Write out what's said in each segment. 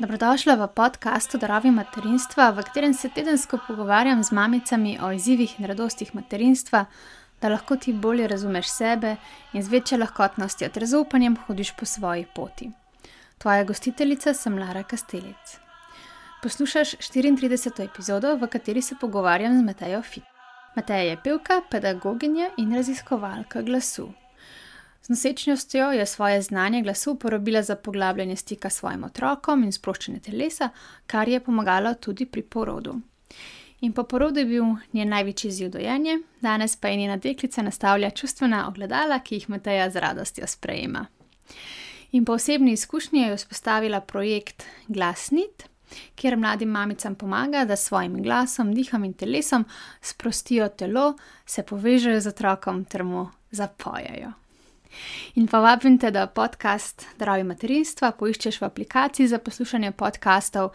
Dobrodošla v podkastu Darovi materinstva, v katerem se tedensko pogovarjam z mamicami o izzivih in radostih materinstva, da lahko ti bolje razumeš sebe in z večjo lahkotnostjo ter zaupanjem hodiš po svoji poti. Tvoja gostiteljica sem Lara Kastelic. Poslušaš 34. epizodo, v kateri se pogovarjam z Matejo Fit. Mateja je pevka, pedagoginja in raziskovalka glasu. Z nosečnostjo je svoje znanje glasu uporabila za poglabljanje stika s svojim otrokom in sproščanje telesa, kar je pomagalo tudi pri porodu. In po porodu je bil njen največji izziv dojenje, danes pa je njena deklica nastavlja čustvena ogledala, ki jih Mateja z radostjo sprejema. In po osebni izkušnji je vzpostavila projekt Glasnit, kjer mladim mamicam pomaga, da s svojim glasom, dihom in telesom sprostijo telo, se povežejo z otrokom ter mu zapojajo. In pa vabim te, da podcast Zdravi materinstva poiščeš v aplikaciji za poslušanje podkastov,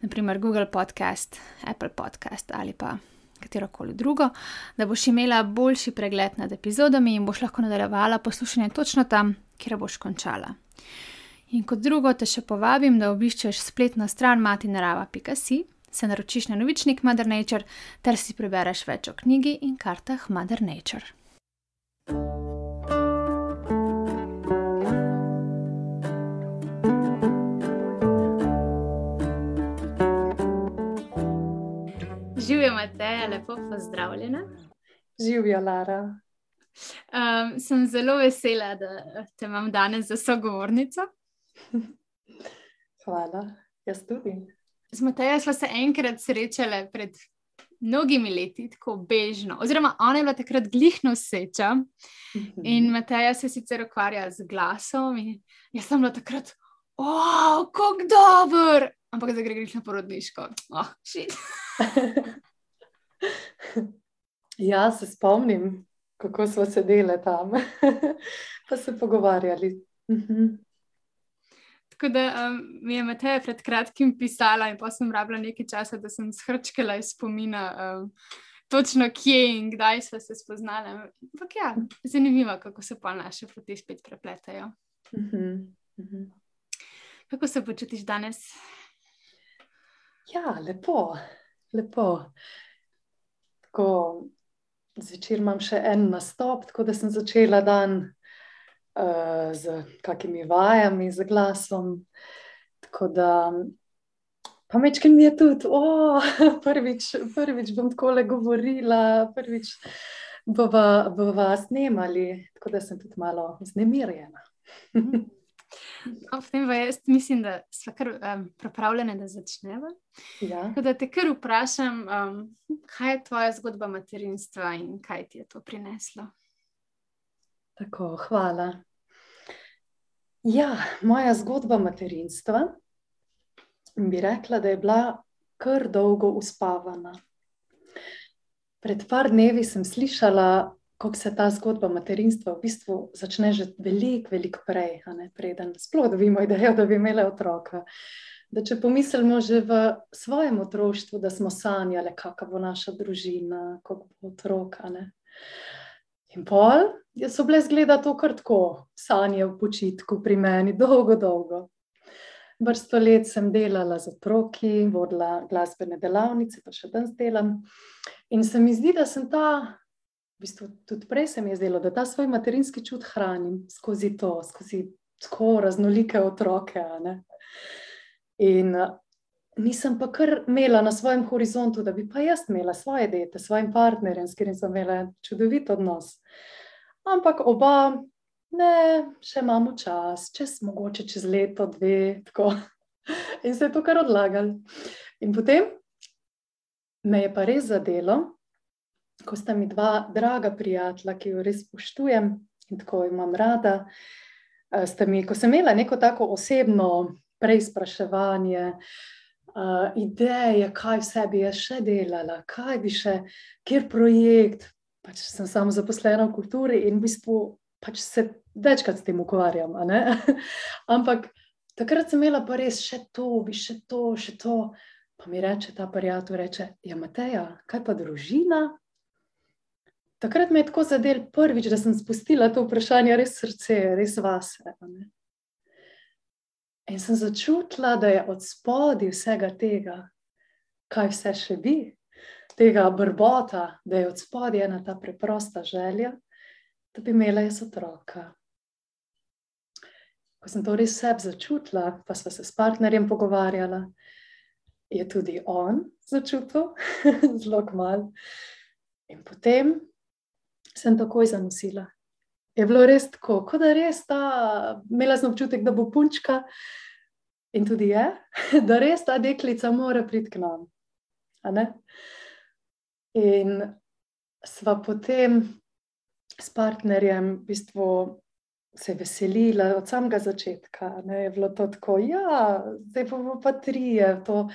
naprimer Google Podcast, Apple Podcast ali pa katero koli drugo, da boš imela boljši pregled nad epizodami in boš lahko nadaljevala poslušanje točno tam, kjer boš končala. In kot drugo te še povabim, da obiščeš spletno stran matinarava.si, se naročiš na novičnik Mother Nature ter si prebereš več o knjigi in kartah Mother Nature. Živijo, Mateja, lepo pozdravljena. Živijo, Lara. Um, sem zelo vesela, da te imam danes za sogovornico. Hvala, jaz tudi. Z Matejo smo se enkrat srečali pred mnogimi leti, tako bežno. Oziroma, ona je bila takrat glihno seča in mhm. Mateja se sicer ukvarja z glasom. Jaz sem bila takrat, oh, kako dober! Ampak zdaj greš na porodniško. Oh, ja, se spomnim, kako smo sedeli tam, pa se pogovarjali. Mhm. Tako da um, mi je Mateja pred kratkim pisala, in pa sem rabila nekaj časa, da sem shrčkala iz spomina, um, točno kje in kdaj smo se spoznali. Ampak ja, zanimivo, kako se pa naše poti spet prepletajo. Mhm. Mhm. Kako se počutiš danes? Ja, lepo, lepo. Tako, zvečer imam še en nastop, tako da sem začela dan uh, z kakimi vajami, z glasom. Tako da, pa mečkim je tudi, oh, prvič, prvič bom tako le govorila, prvič bova, bova snimali, tako da sem tudi malo znemirjena. No, potem pa jaz mislim, da smo kar um, pripravljeni, da začnemo. Ja. Da te kar vprašam, um, kaj je tvoja zgodba materinstva in kaj ti je to prineslo? Tako, hvala. Ja, moja zgodba materinstva bi rekla, da je bila kar dolgo uspavana. Pred par dnevi sem slišala kako se ta zgodba materinstva v bistvu začne že veliko, veliko prej, ne, preden sploh dobimo idejo, da bi imeli otroka. Da če pomislimo že v svojem otroštvu, da smo sanjali, kakšna bo naša družina, kako bo otrok. In pol, so bile zgleda to kar tako, sanje v počitku pri meni, dolgo, dolgo. Vrsto let sem delala z otroki, vodila glasbene delavnice, pa še danes delam. In se mi zdi, da sem ta v bistvu tudi prej se mi je zdelo, da ta svoj materinski čut hranim skozi to, skozi tako raznolike otroke. In nisem pa kar imela na svojem horizontu, da bi pa jaz imela svoje dete, svojim partnerjem, s katerim sem imela čudovit odnos. Ampak oba, ne, še imamo čas, čez mogoče čez leto, dve, tako. In se je to kar odlagali. In potem me je pa res zadelo, ko sta mi dva draga prijatelja, ki jo res spoštujem in tako imam rada. Eh, mi, ko sem imela neko tako osebno preizpraševanje, uh, ideje, kaj vse bi jaz še delala, kaj bi še, kjer projekt, pač sem samo zaposlena v kulturi in v bistvu pač se večkrat s tem ukvarjam. Ampak takrat sem imela pa res še to, bi še to, še to. Pa mi reče ta prijatelj, reče, ja, Mateja, kaj pa družina, takrat me je tako zadel prvič, da sem spustila to vprašanje res srce, res vase. In sem začutila, da je od spodaj vsega tega, kaj vse še bi, tega brbota, da je od spodaj ena ta preprosta želja, da bi imela jaz otroka. Ko sem to res sebi začutila, pa sva se s partnerjem pogovarjala, je tudi on začutil, zelo malo. In potem sem takoj zanosila. Je bilo res tako, kot da res ta, imela sem občutek, da bo punčka, in tudi je, da res ta deklica mora priti k nam. In sva potem s partnerjem v bistvu se veselila od samega začetka. Ne, je bilo to tako, ja, zdaj pa bomo pa trije. To,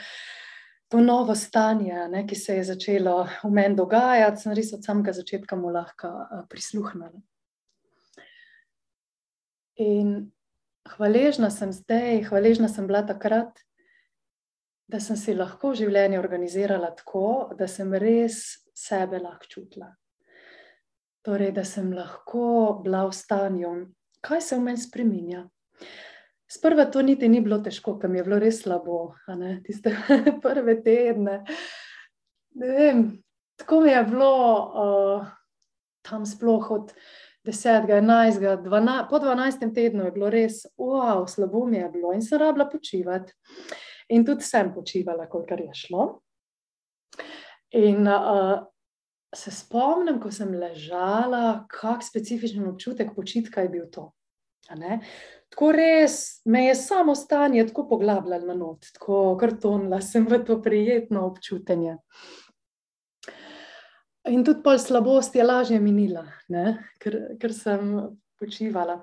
to novo stanje, ne, ki se je začelo v meni dogajati, sem res od samega začetka mu lahko prisluhnila. In hvaležna sem zdaj, hvaležna sem bila takrat, da sem si lahko življenje organizirala tako, da sem res sebe lahko čutila. Torej, da sem lahko bila v stanju, kaj se v meni spremenja. Sprva to niti ni bilo težko, ker mi je bilo res slabo, tiste prve tedne. Vem, tako mi je bilo uh, tam sploh od 10, 11, 12, po 12 tednu je bilo res, wow, slabo mi je bilo in sem rabila počivati. In tudi sem počivala, kolikor je šlo. In uh, se spomnim, ko sem ležala, kako specifičen občutek počitka je bil to. Tako res me je samo stanje tako poglabljalo na not, tako kartonla sem v to prijetno občutenje. In tudi pol slabost je lažje minila, ker, ker sem počivala.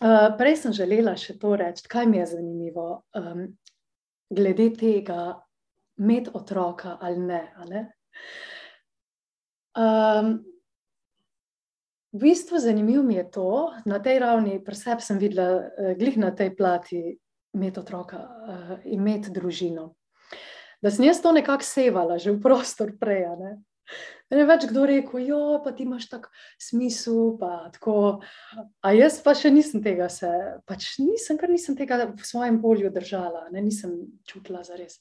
Uh, prej sem želela še to reči, kaj mi je zanimivo, um, glede tega, imeti otroka ali ne. Ali? Um, v bistvu zanimivo mi je to, na tej ravni, preseb sem videla, uh, glih na tej plati, imeti otroka, uh, imeti družino. Da sem jaz to nekako sevala, že v prostor prej. Ne? Ne več kdo rekel, jo, pa ti imaš tak smisel. A jaz pa še nisem tega, se, pač nisem, ker nisem tega v svojem polju držala, ne? nisem čutila za res.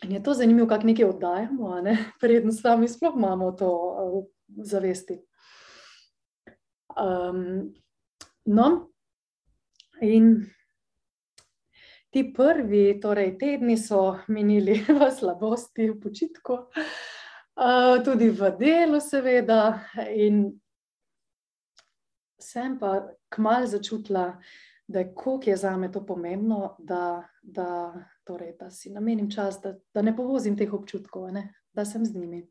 In je to zanimivo, kako nekaj oddajamo, ne? predtem sami sploh imamo to uh, zavesti. Um, no, in ti prvi torej, tedni so minili v slabosti, v počitku, uh, tudi v delu, seveda. In sem pa kmalo začutila, da je koliko je za me to pomembno, da, da torej, da si namenim čas, da, da ne povozim teh občutkov, ne? da sem z njimi.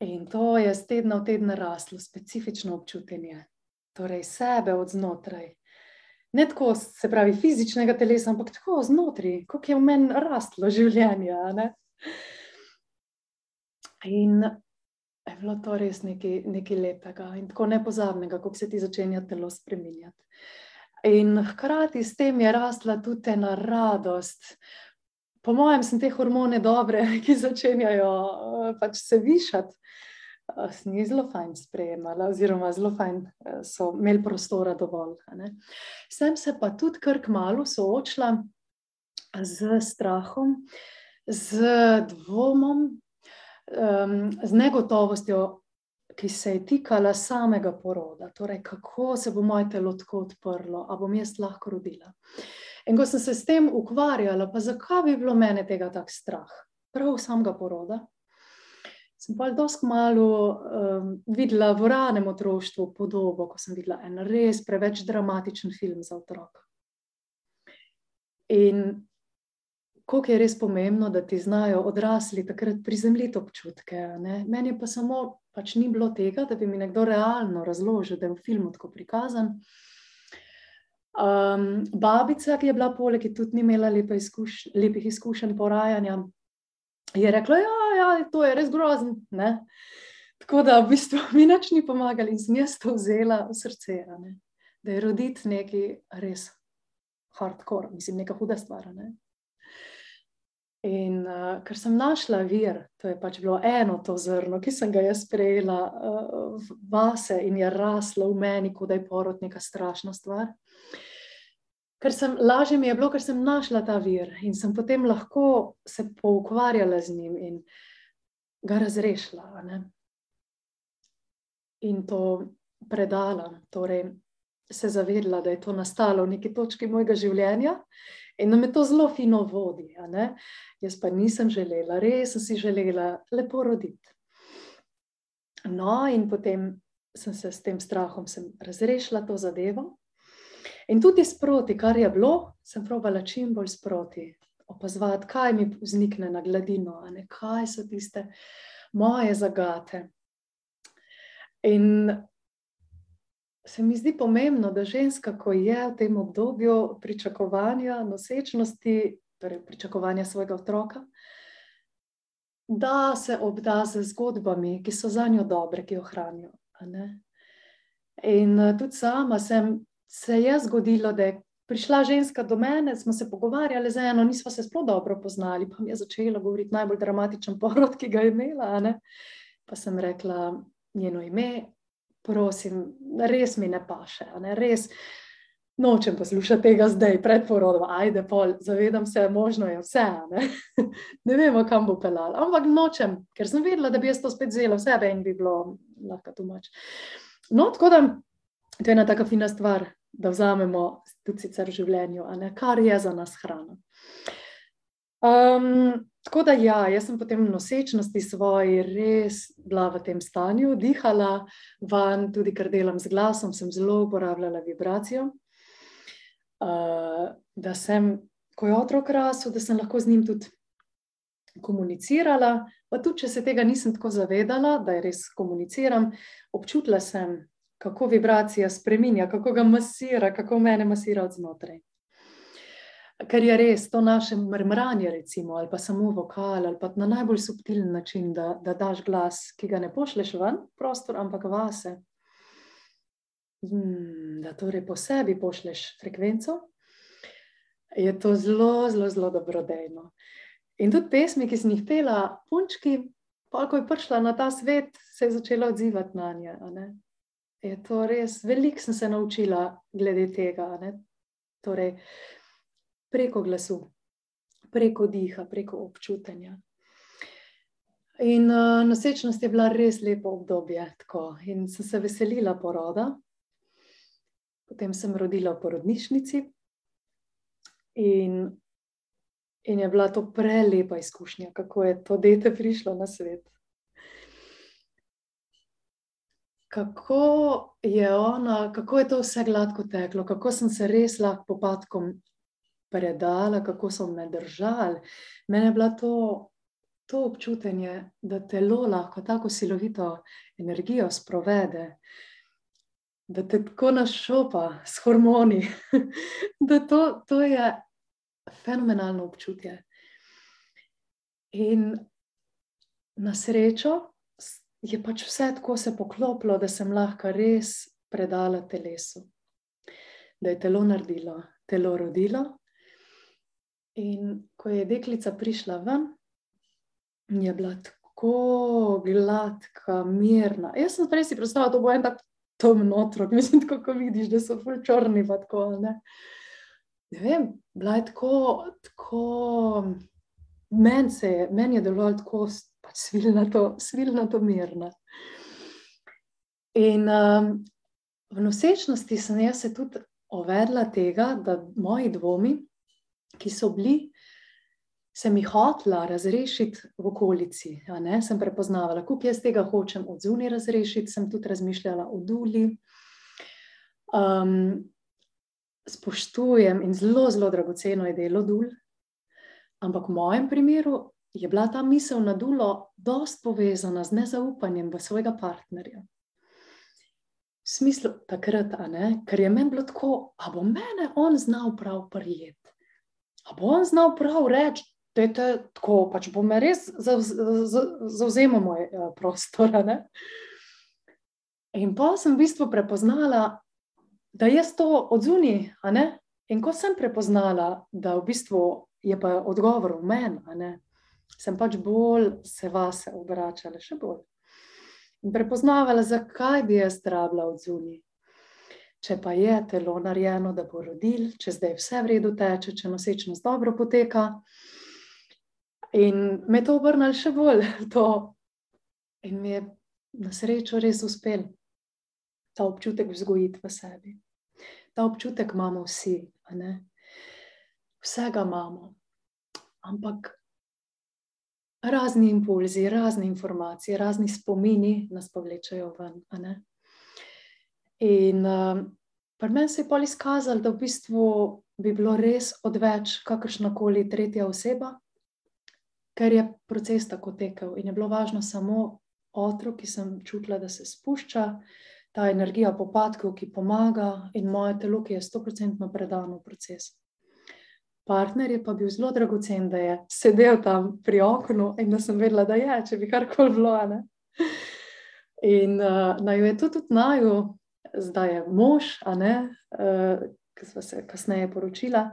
In to je z tedna v teden raslo, specifično občutenje, torej sebe od znotraj. Ne tako, se pravi, fizičnega telesa, ampak tako znotraj, kot je v meni rastlo življenje. Ne? In je bilo to res nekaj, nekaj lepega in tako nepozabnega, kako se ti začenja telo spremenjati. In hkrati s tem je rasla tudi ena radost. Po mojem, so te hormone dobre, ki začenjajo eh, pač se višati. Eh, sem jih zelo fajn sprejemala, oziroma zelo fajn eh, so imeli prostora dovolj. Sem se pa tudi kar kmalo soočila z strahom, z dvomom, z negotovostjo, ki se je tikala samega poroda, torej kako se bo moje telo tako odprlo, ali bom jaz lahko rodila. In ko sem se s tem ukvarjala, pa zakaj bi bilo mene tega tako strah, prav samega poroda. Sem pa dosti malo um, videla v ranem otroštvu podobo, ko sem videla en res preveč dramatičen film za otroka. In kako je res pomembno, da ti znajo odrasli takrat prizemljiti občutke. Ne? Meni pa samo pač ni bilo tega, da bi mi nekdo realno razložil, da je v filmu tako prikazan. Um, babica, ki je bila poleg, ki tudi ni imela lepe izkuš lepih izkušenj porajanja, je rekla: Ja, ja to je res grozno. Tako da v bistvu mi nič ni pomagali in sem jaz to vzela v srce. Ne? Da je roditi nekaj res hardcore, mislim, neka huda stvar. Ne? In uh, ker sem našla vir, to je pač bilo eno to zrno, ki sem ga jaz sprejela uh, vase in je raslo v meni, kot da je porod neka strašna stvar. Ker sem lažje mi je bilo, ker sem našla ta vir in sem potem lahko se poukvarjala z njim in ga razrešila. Ne? In to predala, torej se zavedla, da je to nastalo v neki točki mojega življenja in da me to zelo fino vodi. Jaz pa nisem želela, res sem si želela lepo roditi. No, in potem sem se s tem strahom razrešila to zadevo. In tudi sproti, kar je bilo, sem probala čim bolj sproti opazovati, kaj mi vznikne na gladino, kaj so tiste moje zagate. In se mi zdi pomembno, da ženska, ko je v tem obdobju pričakovanja nosečnosti, torej pričakovanja svojega otroka, da se obda z zgodbami, ki so za njo dobre, ki jo hranijo. In tudi sama sem, se je zgodilo, da je prišla ženska do mene, smo se pogovarjali z eno, nismo se sploh dobro poznali, pa mi je začela govoriti najbolj dramatičen porod, ki ga je imela. Pa sem rekla njeno ime, prosim, res mi ne paše. Ne? Res nočem poslušati tega zdaj, pred porodom, ajde, pol, zavedam se, možno je vse. Ne, ne vemo, kam bo pelal. Ampak nočem, ker sem vedela, da bi jaz to spet vzela v sebe in bi bilo lahko tu mač. No, tako da to je ena taka fina stvar, da vzamemo tudi sicer v življenju, kar je za nas hrana. Um, tako da, ja, jaz sem potem v nosečnosti svoji res bila v tem stanju, dihala van, tudi ker delam z glasom, sem zelo uporabljala vibracijo. Uh, da sem, ko je otrok rasel, da sem lahko z njim tudi komunicirala. Pa tudi, če se tega nisem tako zavedala, da je res komuniciram, občutila sem, kako vibracija spremenja, kako ga masira, kako mene masira od znotraj. Ker je res to naše mrmranje, recimo, ali pa samo vokal, ali pa na najbolj subtilen način, da, da daš glas, ki ga ne pošleš ven prostor, ampak vase. Hmm, da torej po sebi pošleš frekvenco, je to zelo, zelo, zelo dobrodejno. In tudi pesmi, ki sem jih pela, punčki, pa ko je prišla na ta svet, se je začela odzivati na nje. Je to res, veliko sem se naučila glede tega. Torej, preko glasu, preko diha, preko občutanja. In uh, nosečnost je bila res lepo obdobje, tako. in sem se veselila poroda. Potem sem rodila v porodnišnici, in, in je bila to prelepa izkušnja, kako je to dete prišlo na svet. Kako je, ona, kako je to vse gladko teklo, kako sem se res lahko popadkom predala, kako so me držali. Mene je bilo to, to občutek, da telo lahko tako silovito energijo sprovede, da te tako našopa s hormoni. da to, to je fenomenalno občutje. In na srečo je pač vse tako se poklopilo, da sem lahko res predala telesu. Da je telo naredilo, telo rodilo, In ko je deklica prišla ven, je bila tako gladka, mirna. Jaz sem prej si predstavljala, da bo en tak temen otrok, mislim, tako, ko vidiš, da so ful črni. Tako, ne? ne vem, bila je tako, tako meni je, men je delovalo tako pač svilnato, svilnato mirna. In um, v nosečnosti sem jaz se tudi ovedla tega, da moji dvomi, ki so bili, sem jih hotela razrešiti v okolici. Sem prepoznavala, kako jaz tega hočem od zunaj razrešiti, sem tudi razmišljala o Duli. Um, spoštujem in zelo, zelo dragoceno je delo Dul. Ampak v mojem primeru je bila ta misel na Dulo dosti povezana z nezaupanjem v svojega partnerja. V smislu takrat, ker je meni bilo tako, da bo mene on znal prav prijeti. A bo on znal prav reči, da je tako, pač bo me res zauzemal moj uh, prostor. Ne? In pa sem v bistvu prepoznala, da je to od zunaj. In ko sem prepoznala, da v bistvu je pa odgovor v meni, sem pač bolj se vase obračala, še bolj. In prepoznavala, zakaj bi jaz rabila od zunaj. Če pa je telo narejeno, da bo rodil, če zdaj vse v redu teče, če nosečnost dobro poteka. In me to obrnilo še bolj. To. In mi je na srečo res uspel ta občutek vzgojiti v sebi. Ta občutek imamo vsi, vsega imamo. Ampak razni impulzi, razne informacije, razni spomini nas povlečajo ven. In uh, pri meni se je pa izkazalo, da v bistvu bi bilo res odveč kakršna koli tretja oseba, ker je proces tako tekel in je bilo važno samo otrok, ki sem čutila, da se spušča, ta energija popadkov, ki pomaga in moje telo, ki je stoprocentno predano v proces partner je pa bil zelo dragocen, da je sedel tam pri oknu in da sem vedela, da je, če bi karkoli bilo. In uh, naj je to tudi naju, zdaj je mož, uh, ki smo se kasneje poročila,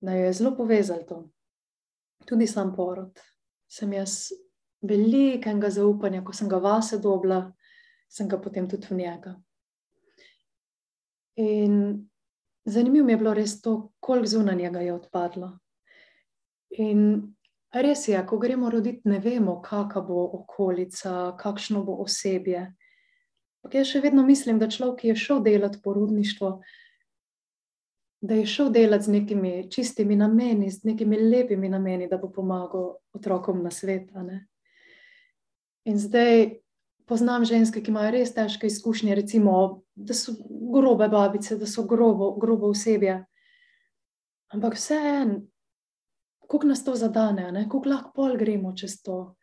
naj je zelo povezal to. Tudi sam porod. Sem jaz velikega zaupanja, ko sem ga vase dobila, sem ga potem tudi v njega. In Zanimivo je bilo res to, koliko zunanjega je odpadlo. In res je, ko gremo roditi, ne vemo, kakšna bo okolica, kakšno bo osebje. Ampak jaz še vedno mislim, da človek, ki je šel delati porodništvo, da je šel delati z nekimi čistimi nameni, z nekimi lepimi nameni, da bo pomagal otrokom na svet. In zdaj poznam ženske, ki imajo res težke izkušnje, recimo, da so grobe babice, da so grobo, grobo osebje. Ampak vseeno, kako nas to zadane, kako lahko pol gremo čez to,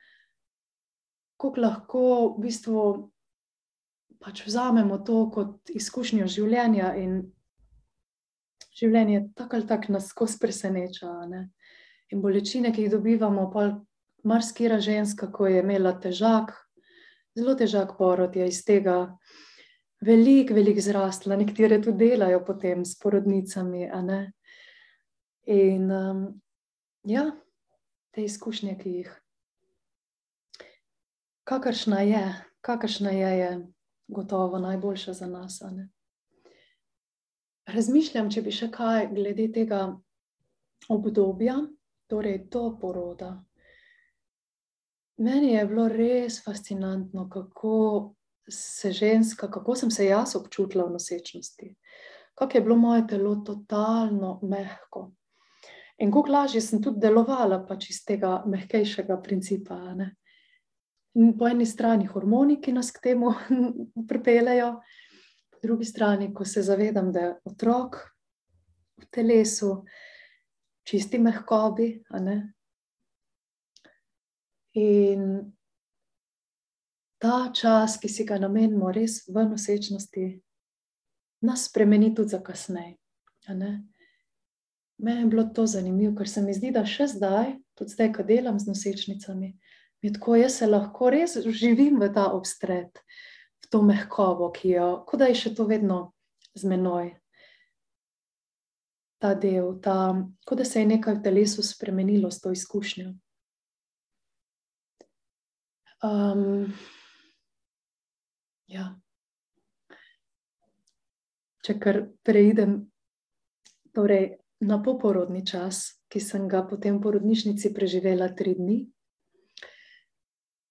kako lahko v bistvu pač vzamemo to kot izkušnjo življenja in življenje tako ali tako nas skozi preseneča. Ne? In bolečine, ki jih dobivamo, pa marsikira ženska, ko je imela težak, zelo težak porod je iz tega. Veliko, veliko zrastla, nekatere tudi delajo potem s porodnicami. In um, ja, te izkušnje, ki jih, kakršna je, kakršna je, je gotovo najboljša za nas. Razmišljam, če bi še kaj glede tega obdobja, torej do poroda, Meni je bilo res fascinantno, kako se ženska, kako sem se jaz občutila v nosečnosti, kako je bilo moje telo totalno mehko. In kako lažje sem tudi delovala pač iz tega mehkejšega principa. Ne? Po eni strani hormoni, ki nas k temu pripeljejo, po drugi strani, ko se zavedam, da je otrok v telesu, čisti mehkobi, In ta čas, ki si ga namenimo res v nosečnosti, nas spremeni tudi za kasneje. Meni je bilo to zanimivo, ker se mi zdi, da še zdaj, tudi zdaj, ko delam z nosečnicami, je tako, jaz se lahko res živim v ta obstred, v to mehkobo, ki jo, kot da je še to vedno z menoj. Ta del, ta, kot da se je nekaj v telesu spremenilo s to izkušnjo. Um, ja. Če kar preidem torej, na poporodni čas, ki sem ga potem v porodnišnici preživela tri dni.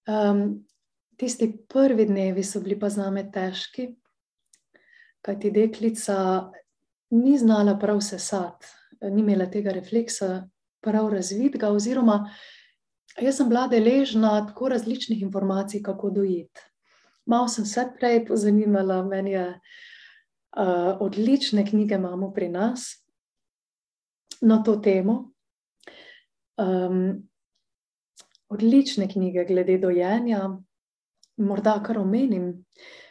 Um, tisti prvi dnevi so bili pa za me težki, kajti deklica ni znala prav sesati, ni imela tega refleksa, prav razvidga, oziroma Jaz sem bila deležna tako različnih informacij, kako dojiti. Malo sem se prej pozanimala, meni je uh, odlične knjige imamo pri nas na to temo. Um, odlične knjige glede dojenja, morda kar omenim.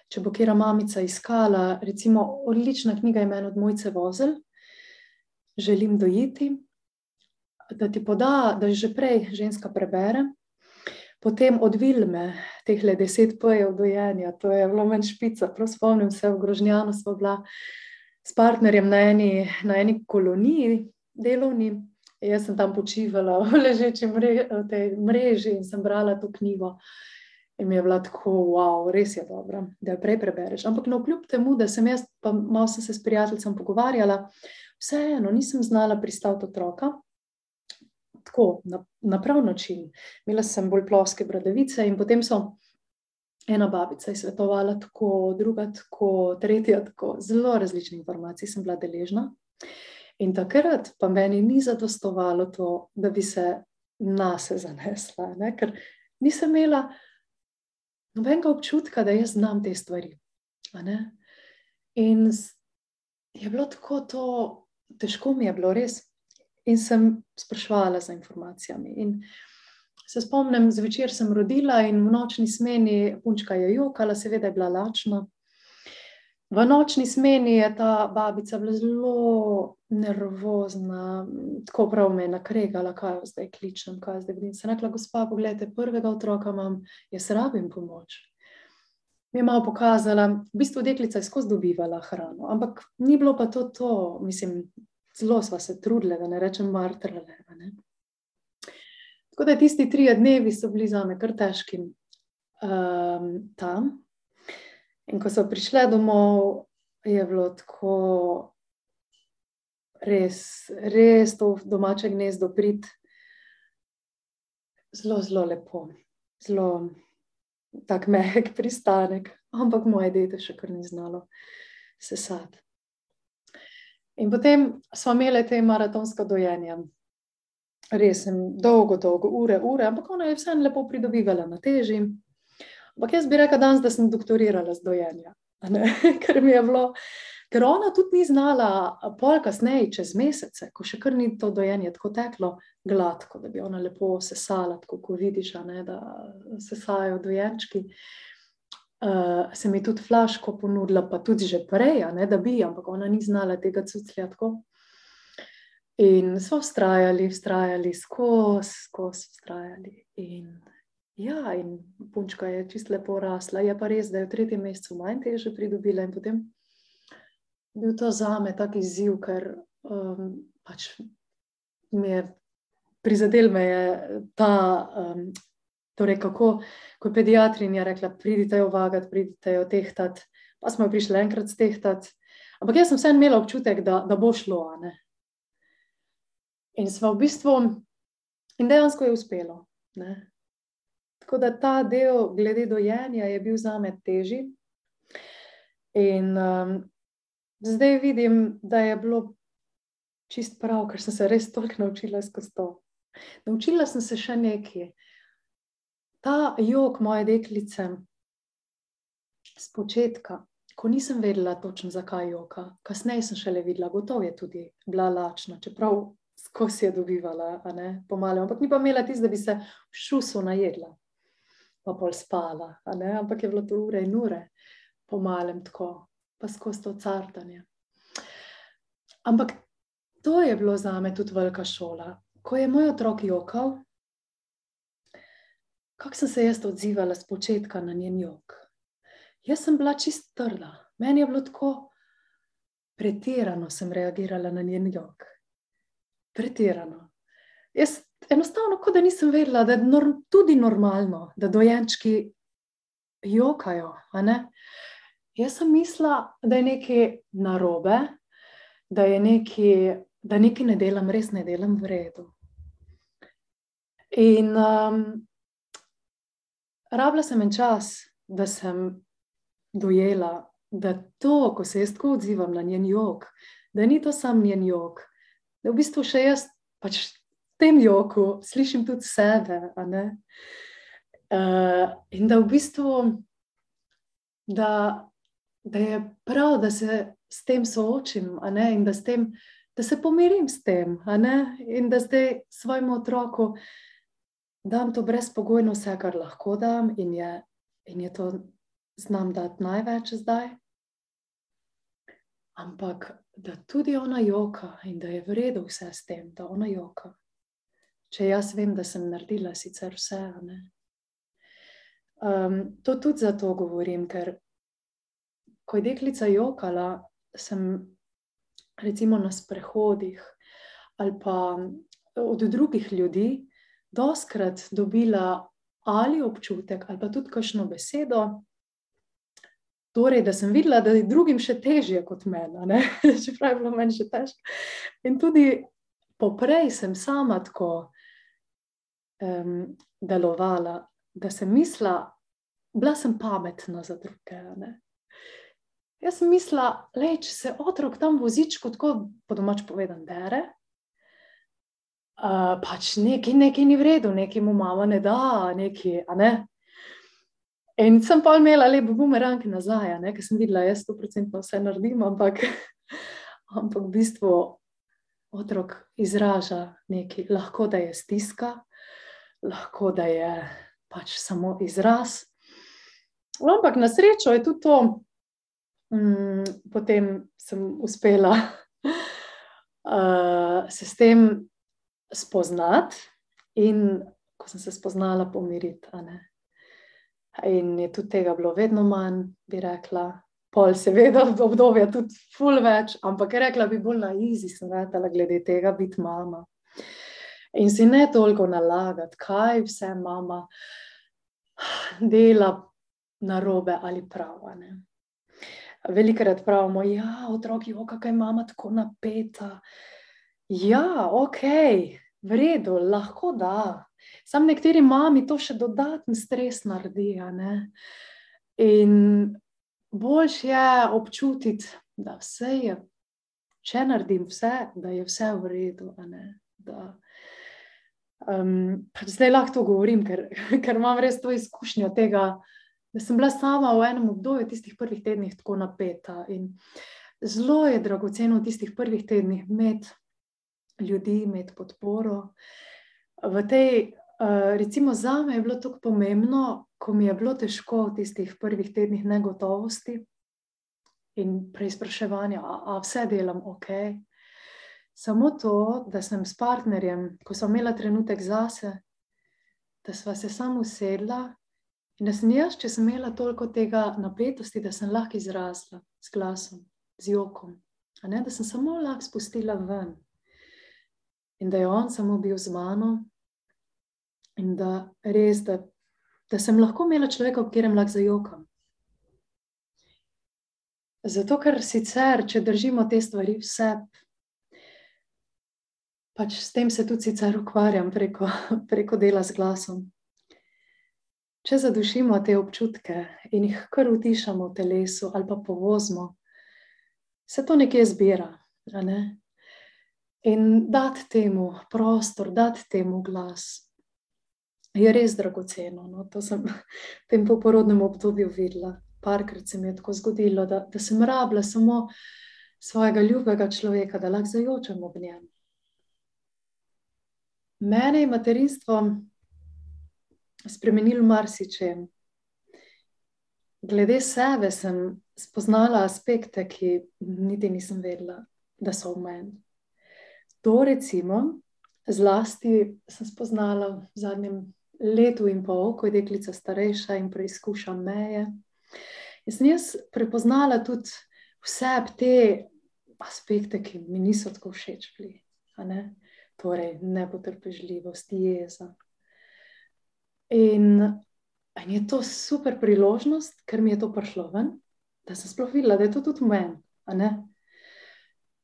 Če bo kera mamica iskala, recimo, odlična knjiga je meni od Mojce Vozel, Želim dojiti da ti poda, da že prej ženska prebere, potem od Vilme, teh le deset pojev dojenja, to je bilo meni špica, prav spomnim se, v Grožnjanu smo bila s partnerjem na eni, na eni koloniji delovni Jaz sem tam počivala v ležeči mre, v mreži in sem brala to knjigo. In mi je bila tako, wow, res je dobro, da jo prej prebereš. Ampak no, kljub temu, da sem jaz, pa malo sem se s prijateljem pogovarjala, vseeno nisem znala pristati otroka. Tako, na, na prav način. Imela sem bolj ploske bradavice, in potem so ena babica svetovala tako, druga tako, tretja tako. Zelo različne informacije sem bila deležna. In takrat pa meni ni zadostovalo to, da bi se nas zanesla, ne? ker nisem imela nobenega občutka, da jaz znam te stvari. In je bilo tako, to, težko mi je bilo res. In sem sprašvala za informacijami. In se spomnim, zvečer sem rodila in v nočni smeni punčka je jokala, seveda je bila lačna. V nočni smeni je ta babica bila zelo nervozna, tako prav me je nakregala, kaj jo zdaj kličem, kaj zdaj vidim. Sem rekla, gospa, pogledajte, prvega otroka imam, jaz rabim pomoč. Mi je malo pokazala, v bistvu deklica je skozi dobivala hrano, ampak ni bilo pa to to, mislim, zelo sva se trudile, da ne rečem martrale. Ne? Tako da tisti tri dnevi so bili za me kar težki um, tam. In ko so prišle domov, je bilo tako res, res to domače gnezdo prid. Zelo, zelo lepo, zelo tak mehek pristanek, ampak moje dete še kar ni znalo sesati. In potem smo imeli te maratonska dojenja. Res sem dolgo, dolgo, ure, ure, ampak ona je vseeno lepo pridobivala na teži. Ampak jaz bi rekla danes, da sem doktorirala z dojenja. Ker mi je bilo, ker ona tudi ni znala, pol kasneje, čez mesece, ko še kar ni to dojenje tako teklo gladko, da bi ona lepo sesala, tako kot vidiš, ne, da sesajo dojenčki. Uh, se mi tudi flaško ponudila, pa tudi že prej, ne, da bi, ampak ona ni znala tega cuclja tako. In so vztrajali, vztrajali, skozi, skozi vztrajali. In Ja, in punčka je čisto lepo rasla. Je pa res, da je v tretjem mesecu manj teže pridobila in potem je bil to za me tak izziv, ker um, pač mi je prizadel me je ta, um, torej kako, ko je pediatrinja rekla, pridite jo vagati, pridite jo tehtati, pa smo jo prišli enkrat stehtati. Ampak jaz sem vseeno imela občutek, da, da bo šlo. In smo v bistvu, in dejansko je uspelo. Ne? Tako da ta del, glede dojenja, je bil za me težji. In um, zdaj vidim, da je bilo čist prav, ker sem se res toliko naučila skozi to. Naučila sem se še nekaj. Ta jog moje deklice, z začetka, ko nisem vedela točno, zakaj joka, kasneje sem šele videla, gotovo je tudi bila lačna, čeprav skozi je dobivala, pomalo, ampak ni pa imela tisto, da bi se v šusu najedla pa pol spala, ampak je bilo to ure in ure, po malem tako, pa skozi to cartanje. Ampak to je bilo za me tudi velika šola. Ko je moj otrok jokal, kako sem se jaz odzivala z začetka na njen jok. Jaz sem bila čist trda, meni je bilo tako, pretirano sem reagirala na njen jok. Pretirano. Jaz enostavno, kot da nisem vedela, da je norm, tudi normalno, da dojenčki jokajo. Jaz sem mislila, da je nekaj narobe, da je nekaj, da nekaj ne delam, res ne delam v redu. In um, rabila sem en čas, da sem dojela, da to, ko se jaz tako odzivam na njen jog, da ni to samo njen jog, da v bistvu še jaz pač tem joku slišim tudi sebe. Uh, in da v bistvu, da, da je prav, da se s tem soočim, in da, tem, da se pomirim s tem, in da zdaj svojemu otroku dam to brezpogojno, vse, kar lahko dam, in je, in je to znam dati največ zdaj. Ampak da tudi ona joka in da je v redu vse s tem, da ona joka če jaz vem, da sem naredila sicer vse. Um, to tudi zato govorim, ker ko je deklica jokala, sem recimo na sprehodih ali pa od drugih ljudi doskrat dobila ali občutek, ali pa tudi kakšno besedo. Torej, da sem videla, da je drugim še težje kot meni, čeprav je bilo meni še težko. In tudi poprej sem sama tako um, delovala, da sem mislila, bila sem pametna za druge. Ne? Jaz sem mislila, da če se otrok tam vozičko, tako po domač povedan, dere, uh, pač nekaj, nekaj ni v redu, nekaj mu mama ne da, nekaj. Ne? In sem pa imela lepo bumerang nazaj, ker sem videla, da jaz sto procentno vse naredim, ampak, ampak v bistvu otrok izraža nekaj, lahko da je stiska, lahko da je pač samo izraz. Ampak na srečo je tudi to, um, potem sem uspela uh, se s tem spoznati in ko sem se spoznala, pomiriti. In je tudi tega bilo vedno manj, bi rekla. Pol, seveda, v obdobju tudi ful več, ampak rekla bi bolj na izi, sem rekla, glede tega biti mama. In si ne toliko nalagati, kaj vse mama dela na robe ali prava. Velikrat pravimo, da ja, je otroki, kako je mama tako napeta. Ja, ok, v redu, lahko da. Sam nekateri mami to še dodatni stres naredijo. In boljš je občutiti, da vse je, če naredim vse, da je vse v redu. Da, um, zdaj lahko to govorim, ker, ker imam res to izkušnjo tega, da sem bila sama v enem obdobju, tistih prvih tednih, tako napeta. In zelo je dragoceno v tistih prvih tednih imeti ljudi, imeti podporo. V tej, eh, recimo, za me je bilo tako pomembno, ko mi je bilo težko v tistih prvih tednih negotovosti in preizpraševanja, ali vse delam ok. Samo to, da sem s partnerjem, ko sem imela trenutek zase, da sva se samo usedla in da sem jaz, če sem imela toliko tega napetosti, da sem lahko izrasla s glasom, z jokom, ne, da sem samo lahko spustila ven in da je on samo bil z mano, in da res, da, da sem lahko imela človeka, v katerem lahko zajokam. Zato, ker sicer, če držimo te stvari vse, pač s tem se tudi sicer ukvarjam preko, preko dela z glasom. Če zadušimo te občutke in jih kar utišamo v telesu ali pa povozimo, se to nekje zbira. Ne? In dati temu prostor, dati temu glas, je res dragoceno. No? To sem v tem poporodnem obdobju videla. Parkrat se mi je tako zgodilo, da, da sem rabila samo svojega ljubega človeka, da lahko zajočem ob njem. Mene je materinstvo spremenilo marsičem. Glede sebe sem spoznala aspekte, ki niti nisem vedela, da so v meni. To, recimo, zlasti sem spoznala v zadnjem letu in pol, ko je deklica starejša in preizkuša meje. In sem jaz prepoznala tudi vse te aspekte, ki mi niso tako všeč bili. Torej, nepotrpežljivost, jeza. In, in je to super priložnost, ker mi je to prišlo ven, da sem sploh videla, da je to tudi meni.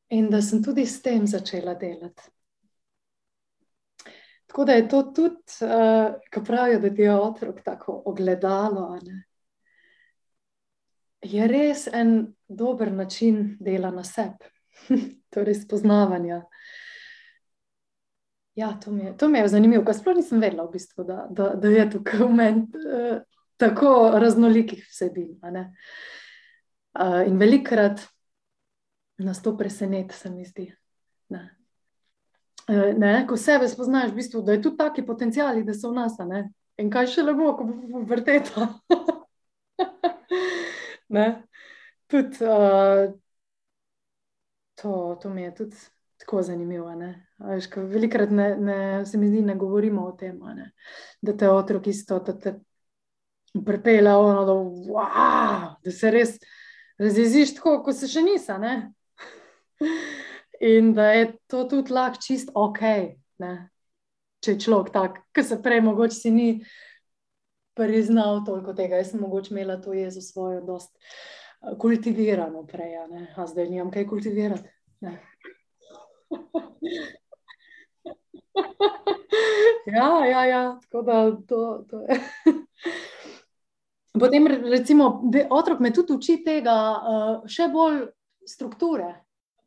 In da sem tudi s tem začela delati. Tako da je to tudi, uh, ko pravijo, da je otrok tako ogledalo. Je res en dober način dela na sebi, torej spoznavanja. Ja, to mi je, to mi je zanimivo, ker sploh nisem vedela, v bistvu, da, da, da je tukaj v meni uh, tako raznolikih vsebin. Uh, in velikrat nas to preseneti, se mi zdi. Ne. E, ne, ko sebe spoznaš, v bistvu, da je tudi taki potencijali, da so v nas. Ne. In kaj še lepo, ko bo vrteta. Tudi, uh, to, to mi je tudi tako zanimivo. Velikrat ne, ne, se mi zdi, ne govorimo o tem, ne. da te otrok isto, prepele, ono, da, wow, da se res razjeziš tako, kot se še nisi. In da je to tudi lahko čist ok, Ne? Če je človek tak, ki se prej mogoče si ni priznal toliko tega. Jaz sem mogoče imela to jezo svojo, dost kultivirano prej, a zdaj nimam kaj kultivirati. Ja, ja, ja, tako da to, to je. Potem, recimo, otrok me tudi uči tega, uh, še bolj strukture,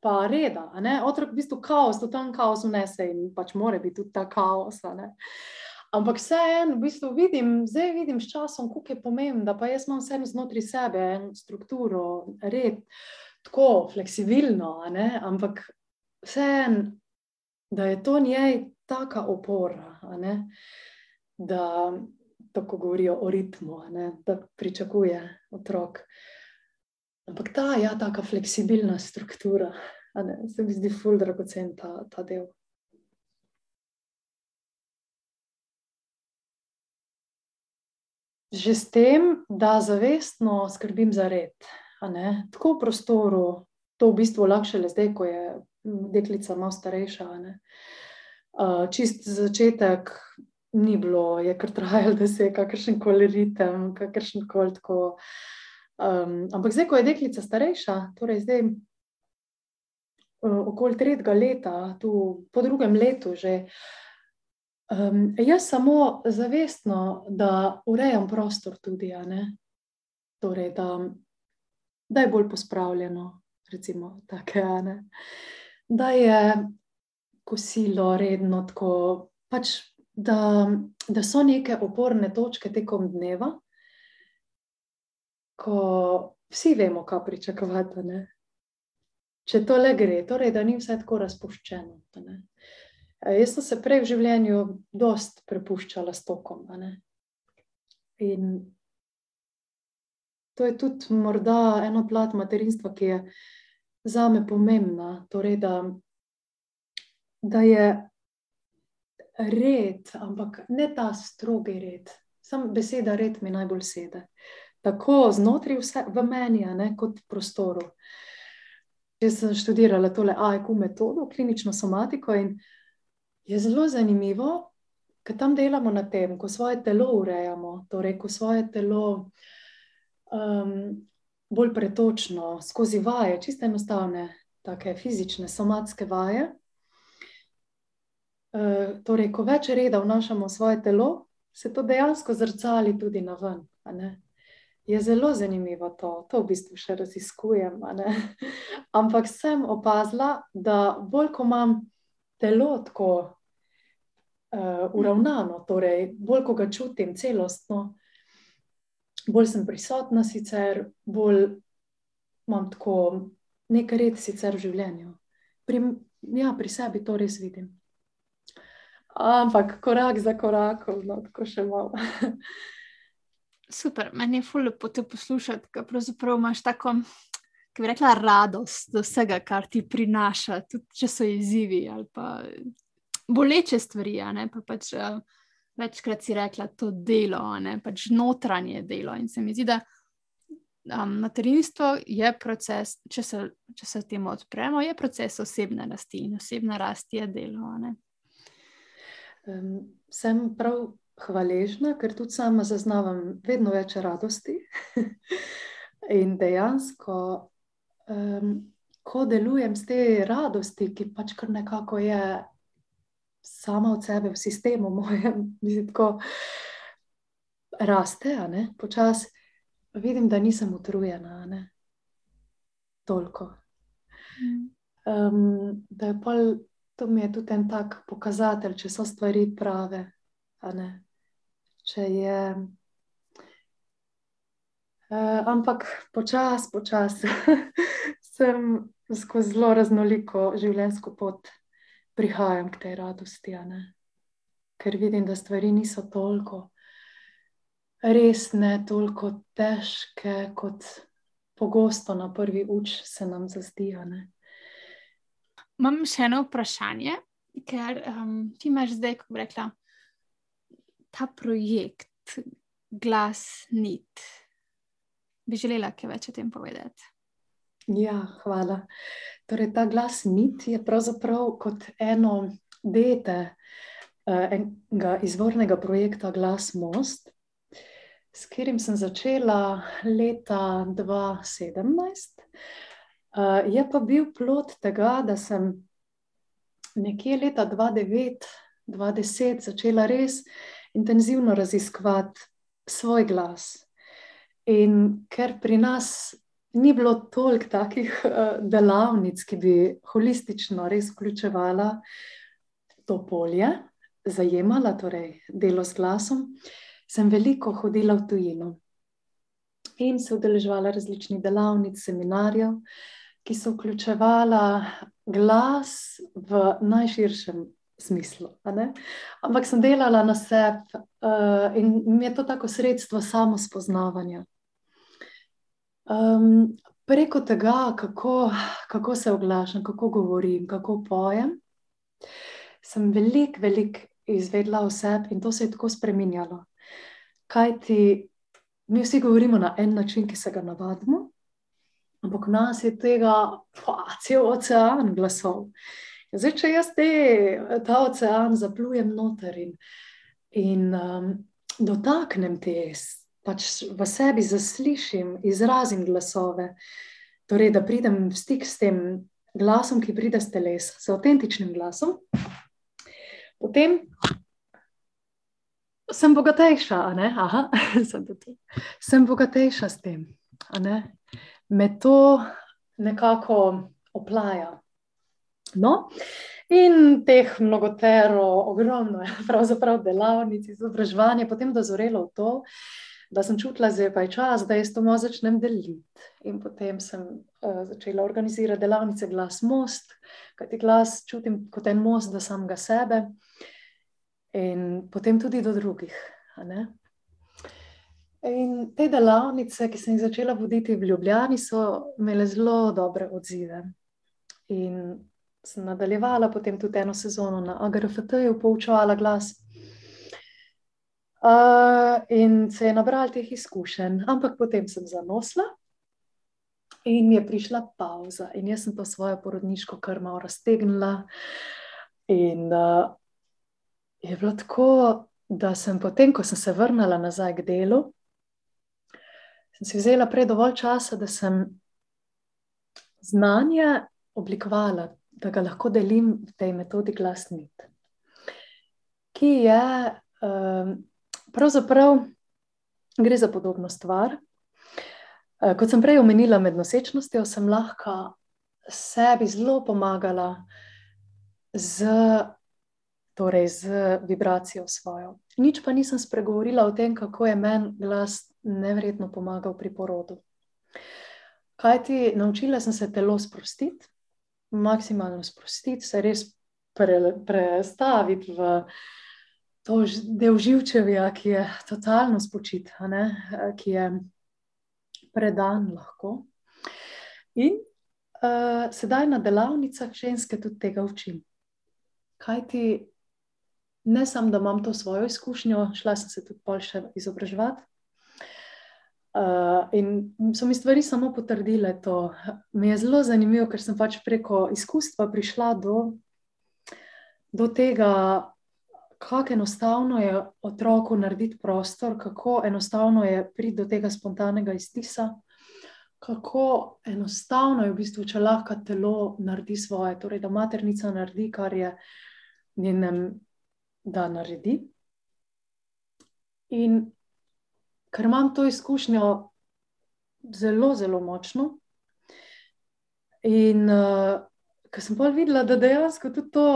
pa reda. Otrok v bistvu kaos, to tam kaos vnese in pač mora biti tudi ta kaos. Ampak vseeno, v bistvu vidim, zdaj vidim s časom, kako je pomembno, da pa jaz imam vseeno znotraj sebe eno strukturo, red, tako fleksibilno, ampak vseeno, da je to njej taka opora, da tako govorijo o ritmu, da pričakuje otrok. Ampak ta, ja, taka fleksibilna struktura, se mi zdi ful dragocen ta, ta del. Že s tem, da zavestno skrbim za red, tako v prostoru, to v bistvu lahko le zdaj, ko je deklica malo starejša. Uh, čist začetek ni bilo, je kar trajalo, da se je kakršen koli ritem, kakršen koli tako. Um, ampak zdaj, ko je deklica starejša, torej zdaj uh, okoli tretjega leta, tu po drugem letu že. Um, jaz samo zavestno, da urejam prostor tudi, torej, da, da je bolj pospravljeno, recimo, take, da je kosilo redno, tako, pač, da, da so neke oporne točke tekom dneva, ko vsi vemo, kaj pričakovati. Ne? Če to le gre, torej, da ni vse tako razpuščeno. Jaz sem se prej v življenju dost prepuščala s tokom. In to je tudi morda eno plat materinstva, ki je za me pomembna, torej da, da je red, ampak ne ta strogi red. Sam beseda red mi najbolj sedi. Tako znotraj vse, v meni, ne, kot v prostoru. Jaz sem študirala tole AIQ metodo, klinično somatiko in je zelo zanimivo, ker tam delamo na tem, ko svoje telo urejamo, torej ko svoje telo um, bolj pretočno, skozi vaje, čisto enostavne, tako fizične, somatske vaje. E, torej, ko več reda vnašamo v svoje telo, se to dejansko zrcali tudi na ven. Je zelo zanimivo to, to v bistvu še raziskujem. Ampak sem opazila, da bolj ko imam telo tako uh, uravnano, torej bolj ko ga čutim celostno, bolj sem prisotna, sicer bolj imam tako nekaj red sicer v življenju. Pri, ja, pri sebi to res vidim. Ampak korak za korakom, no, tako še malo. Super, meni je fully lepo te poslušati, ker pravzaprav imaš tako, ki bi rekla, radost do vsega, kar ti prinaša, tudi če so izzivi ali pa boleče stvari. Pa pač, uh, večkrat si rekla, to delo, ne pač notranje delo. In se mi zdi, da um, materinstvo je proces, če se, če se temu odpremo, je proces osebne rasti in osebna rast je delo. Um, sem prav hvaležna, ker tudi sama zaznavam vedno več radosti. in dejansko. Um, Ko delujem z te radosti, ki pač kar nekako je sama od sebe, v sistemu, mojem, tako raste, počasi vidim, da nisem utrujena. Ne? Toliko. Um, da je pol, to mi je tudi en tak pokazatelj, če so stvari prave. Če je. Uh, ampak počasi, počasi sem skozi zelo raznoliko življenjsko pot prihajam k tej radosti, ker vidim, da stvari niso toliko resne, toliko težke, kot pogosto na prvi uč se nam zazdijo. Imam še eno vprašanje, ker um, ti imaš zdaj, kako bi rekla, ta projekt, glas, nit. Bi želela kaj več o tem povedati? Ja, hvala. Torej, ta glas mit je pravzaprav kot eno dete uh, enega izvornega projekta Glas Most, s katerim sem začela leta 2017. Uh, je pa bil plot tega, da sem nekje leta 2009-2010 začela res intenzivno raziskovati svoj glas. In ker pri nas ni bilo toliko takih uh, delavnic, ki bi holistično res vključevala to polje, zajemala torej delo s glasom, sem veliko hodila v tujino in se udeleževala različnih delavnic, seminarjev, ki so vključevala glas v najširšem smislu. Ampak sem delala na sebi uh, in mi je to tako sredstvo samo spoznavanja. Um, preko tega, kako, kako se oglašam, kako govorim, kako pojem, sem veliko, veliko izvedela o sebi in to se je tako spremenjalo. Kaj ti, mi vsi govorimo na en način, ki se ga navadimo, ampak v nas je tega pa, cel ocean glasov. Zdaj, če jaz te, ta ocean zaplujem noter in, in um, dotaknem te pač v sebi zaslišim, izrazim glasove, torej da pridem v stik s tem glasom, ki pride z telesa, z avtentičnim glasom, potem sem bogatejša. Aha, sem, sem bogatejša s tem. Me to nekako oplaja. No, in teh mnogotero, ogromno je pravzaprav delavnic, izobraževanje, potem dozorelo v to, da sem čutila, da je pa čas, da jaz to malo začnem deliti. In potem sem uh, začela organizirati delavnice Glas Most, kajti glas čutim kot en most do samega sebe in potem tudi do drugih. In te delavnice, ki sem jih začela voditi v Ljubljani, so imele zelo dobre odzive. In sem nadaljevala potem tudi eno sezono na AGRFT-ju, poučevala glas. Uh, in se je nabral teh izkušenj, ampak potem sem zanosla in je prišla pauza, in jaz sem to svojo porodniško krmo raztegnila. In uh, je bilo tako, da sem potem, ko sem se vrnila nazaj k delu, sem si vzela prej dovolj časa, da sem znanje oblikovala, da ga lahko delim v tej metodi glasnit, ki je. Um, Pravzaprav gre za podobno stvar. Eh, kot sem prej omenila, med nosečnostjo sem lahko sebi zelo pomagala z, torej z vibracijo svojo. Nič pa nisem spregovorila o tem, kako je meni glas nevrjetno pomagal pri porodu. Kaj ti naučila sem se telo sprostiti, maksimalno sprostiti, se res pre, prestaviti v to del živčevja, ki je totalno spočit, ki je predan lahko. In uh, sedaj na delavnicah ženske tudi tega učim. Kaj ti, ne samo da imam to svojo izkušnjo, šla sem se tudi pol še izobraževati. Uh, in so mi stvari samo potrdile to. Mi je zelo zanimivo, ker sem pač preko izkustva prišla do, do tega, kako enostavno je otroku narediti prostor, kako enostavno je priti do tega spontanega iztisa, kako enostavno je v bistvu, če lahko telo naredi svoje, torej da maternica naredi, kar je njenem, da naredi. In ker imam to izkušnjo zelo, zelo močno. In uh, ker sem pa videla, da dejansko tudi to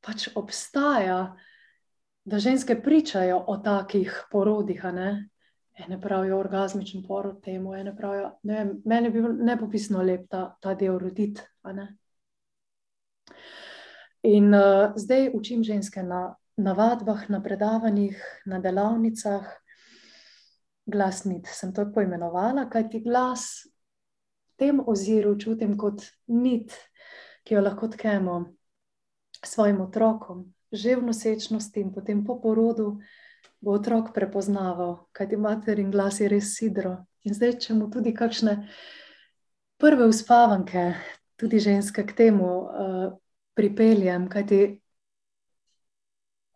pač obstaja, da ženske pričajo o takih porodih. Ne? Ene pravijo orgasmičen porod temu, ene pravijo, ne vem, meni je bil nepopisno lep ta, ta del roditi. In uh, zdaj učim ženske na, na vadbah, na predavanjih, na delavnicah. Glasnit sem to poimenovala, kaj ti glas v tem oziru čutim kot nit, ki jo lahko tkemo svojim otrokom, že v nosečnosti in potem po porodu, bo otrok prepoznaval, kaj ti materin glas je res sidro. In zdaj, če mu tudi kakšne prve uspavanke, tudi ženske k temu uh, pripeljem, kaj ti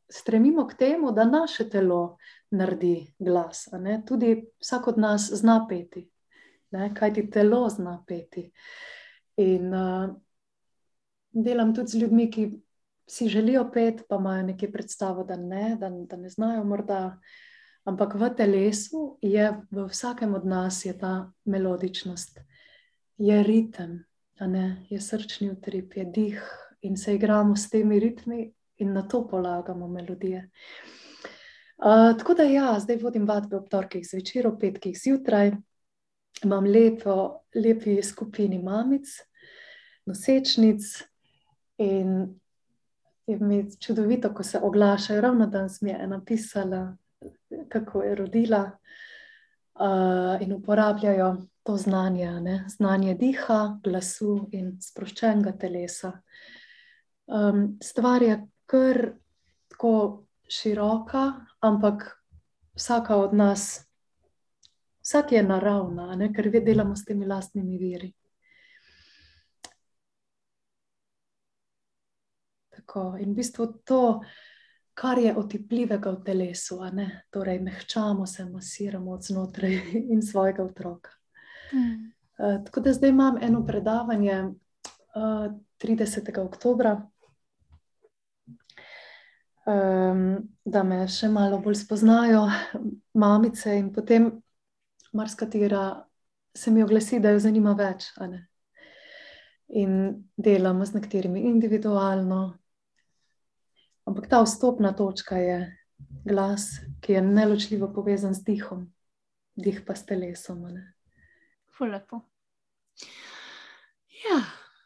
stremimo k temu, da naše telo naredi glas. Tudi vsak od nas zna peti, kaj ti telo zna peti. In uh, delam tudi z ljudmi, ki si želijo pet, pa imajo nekaj predstavo, da ne, da, da ne znajo morda. Ampak v telesu je, v vsakem od nas je ta melodičnost, je ritem, je srčni utrip, je dih in se igramo s temi ritmi, in na to polagamo melodije. Uh, tako da, ja, zdaj vodim vadbe ob torkih zvečer, ob petkih zjutraj, imam lepo, lepi skupini mamic, nosečnic in je mi čudovito, ko se oglašajo. Ravno danes mi je ena pisala, kako je rodila uh, in uporabljajo to znanje, ne? znanje diha, glasu in sproščenega telesa. Um, stvar je kar tako široka, ampak vsaka od nas, vsak je naravna, ne? ker delamo s temi lastnimi viri. Tako, in v bistvu to, kar je otipljivega v telesu, torej mehčamo se, masiramo od znotraj in svojega otroka. Mm. Uh, tako da zdaj imam eno predavanje uh, 30. oktobra um, da me še malo bolj spoznajo, mamice, in potem marsikatera se mi oglasi, da jo zanima več. In delamo z nekaterimi individualno. Ampak ta vstopna točka je glas, ki je neločljivo povezan z dihom, dih pa s telesom. Lepo. Ja,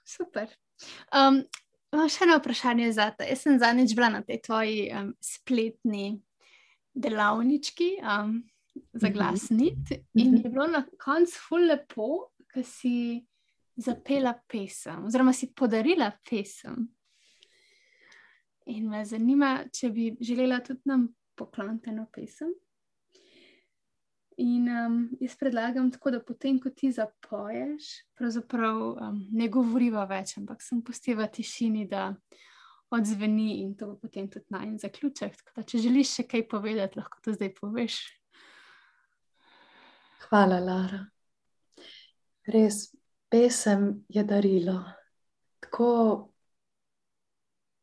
super. Um, Imam še eno vprašanje za te. Jaz sem zadnjič bila na tej tvoji um, spletni delavnički um, za mhm. glasnit in mhm. je bilo na koncu ful lepo, ker si zapela pesem, oziroma si podarila pesem. In me zanima, če bi želela tudi nam pokloniti eno pesem. In um, jaz predlagam tako, da potem, ko ti zapoješ, pravzaprav um, ne govoriva več, ampak sem postila tišini, da odzveni in to bo potem tudi naj zaključek. Da, če želiš še kaj povedati, lahko to zdaj poveš. Hvala, Lara. Res, pesem je darilo. Tako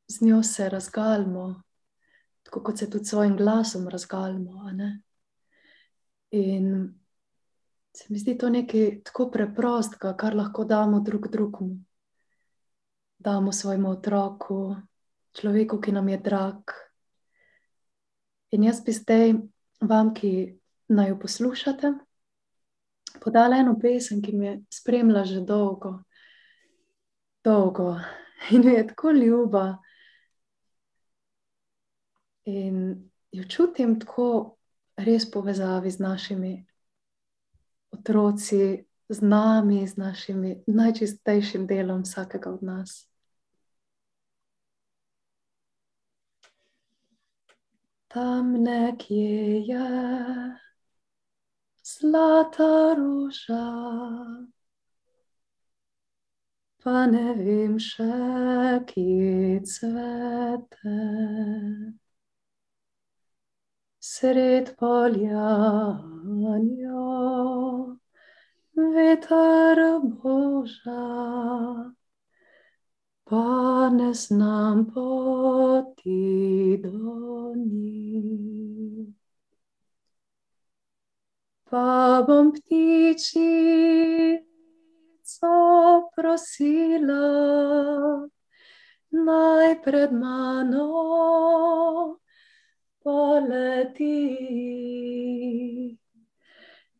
z njo se razgalimo, tako kot se tudi s svojim glasom razgalimo. In se mi zdi to nekaj tako preprostega, kar lahko damo drug drugemu. Damo svojemu otroku, človeku, ki nam je drag. In jaz bi zdaj vam, ki naj jo poslušate, podala eno pesem, ki mi je spremljala že dolgo, dolgo in je tako ljuba. In jo čutim tako res povezavi z našimi otroci, z nami, z našim najčistejšim delom vsakega od nas. Tam nekje je zlata roža, pa ne vem še, kje cvete sred poljanja, veter boža, pa ne znam poti do njih. Pa bom ptičico prosila, naj pred mano poleti,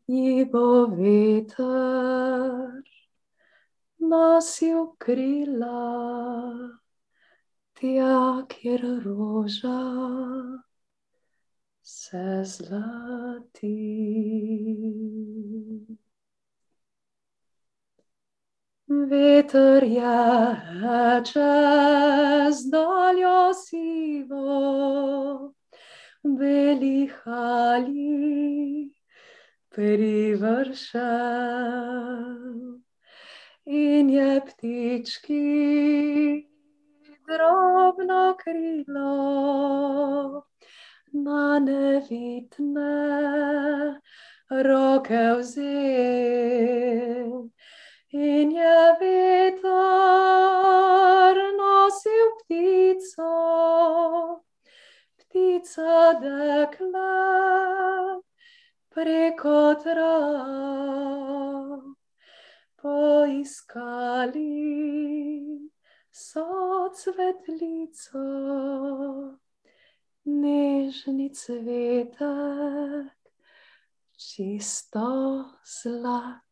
ji bo veter nosil krila, tja, kjer roža se zlati. Veter je čez doljo sivo, beli hali privršal in je ptički drobno krilo na nevitne roke vzel in je veter nosil ptico, ptica dekla preko trav poiskali so cvetlico, nežni cvetek, čisto zlat.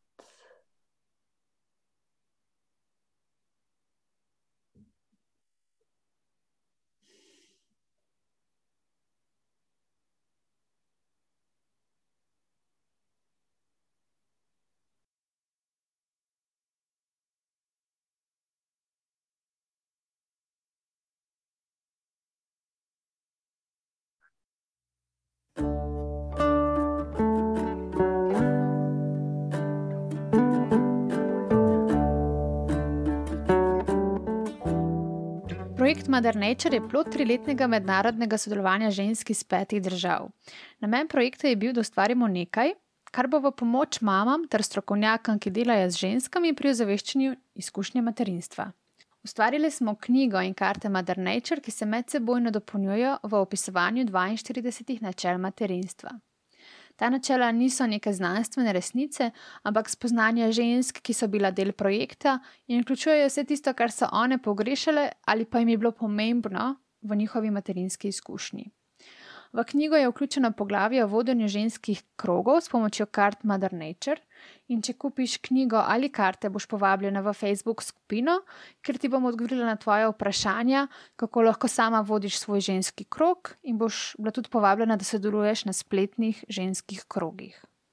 Projekt Mother Nature je plod triletnega mednarodnega sodelovanja žensk iz petih držav. Namen projekta je bil, da ustvarimo nekaj, kar bo v pomoč mamam ter strokovnjakom, ki delajo z ženskami pri ozaveščanju izkušnje materinstva. Ustvarili smo knjigo in karte Mother Nature, ki se medsebojno dopolnjujejo v opisovanju 42 načel materinstva. Ta načela niso neke znanstvene resnice, ampak spoznanja žensk, ki so bila del projekta in vključujejo vse tisto, kar so one pogrešale ali pa jim je bilo pomembno v njihovi materinski izkušnji. V knjigo je vključeno poglavje o vodenju ženskih krogov s pomočjo kart Mother Nature. In če kupiš knjigo ali karte, boš povabljena v Facebook skupino, ker ti bom odgovorila na tvoje vprašanja, kako lahko sama vodiš svoj ženski krog, in boš bila tudi povabljena, da sodeluješ na spletnih ženskih krogih.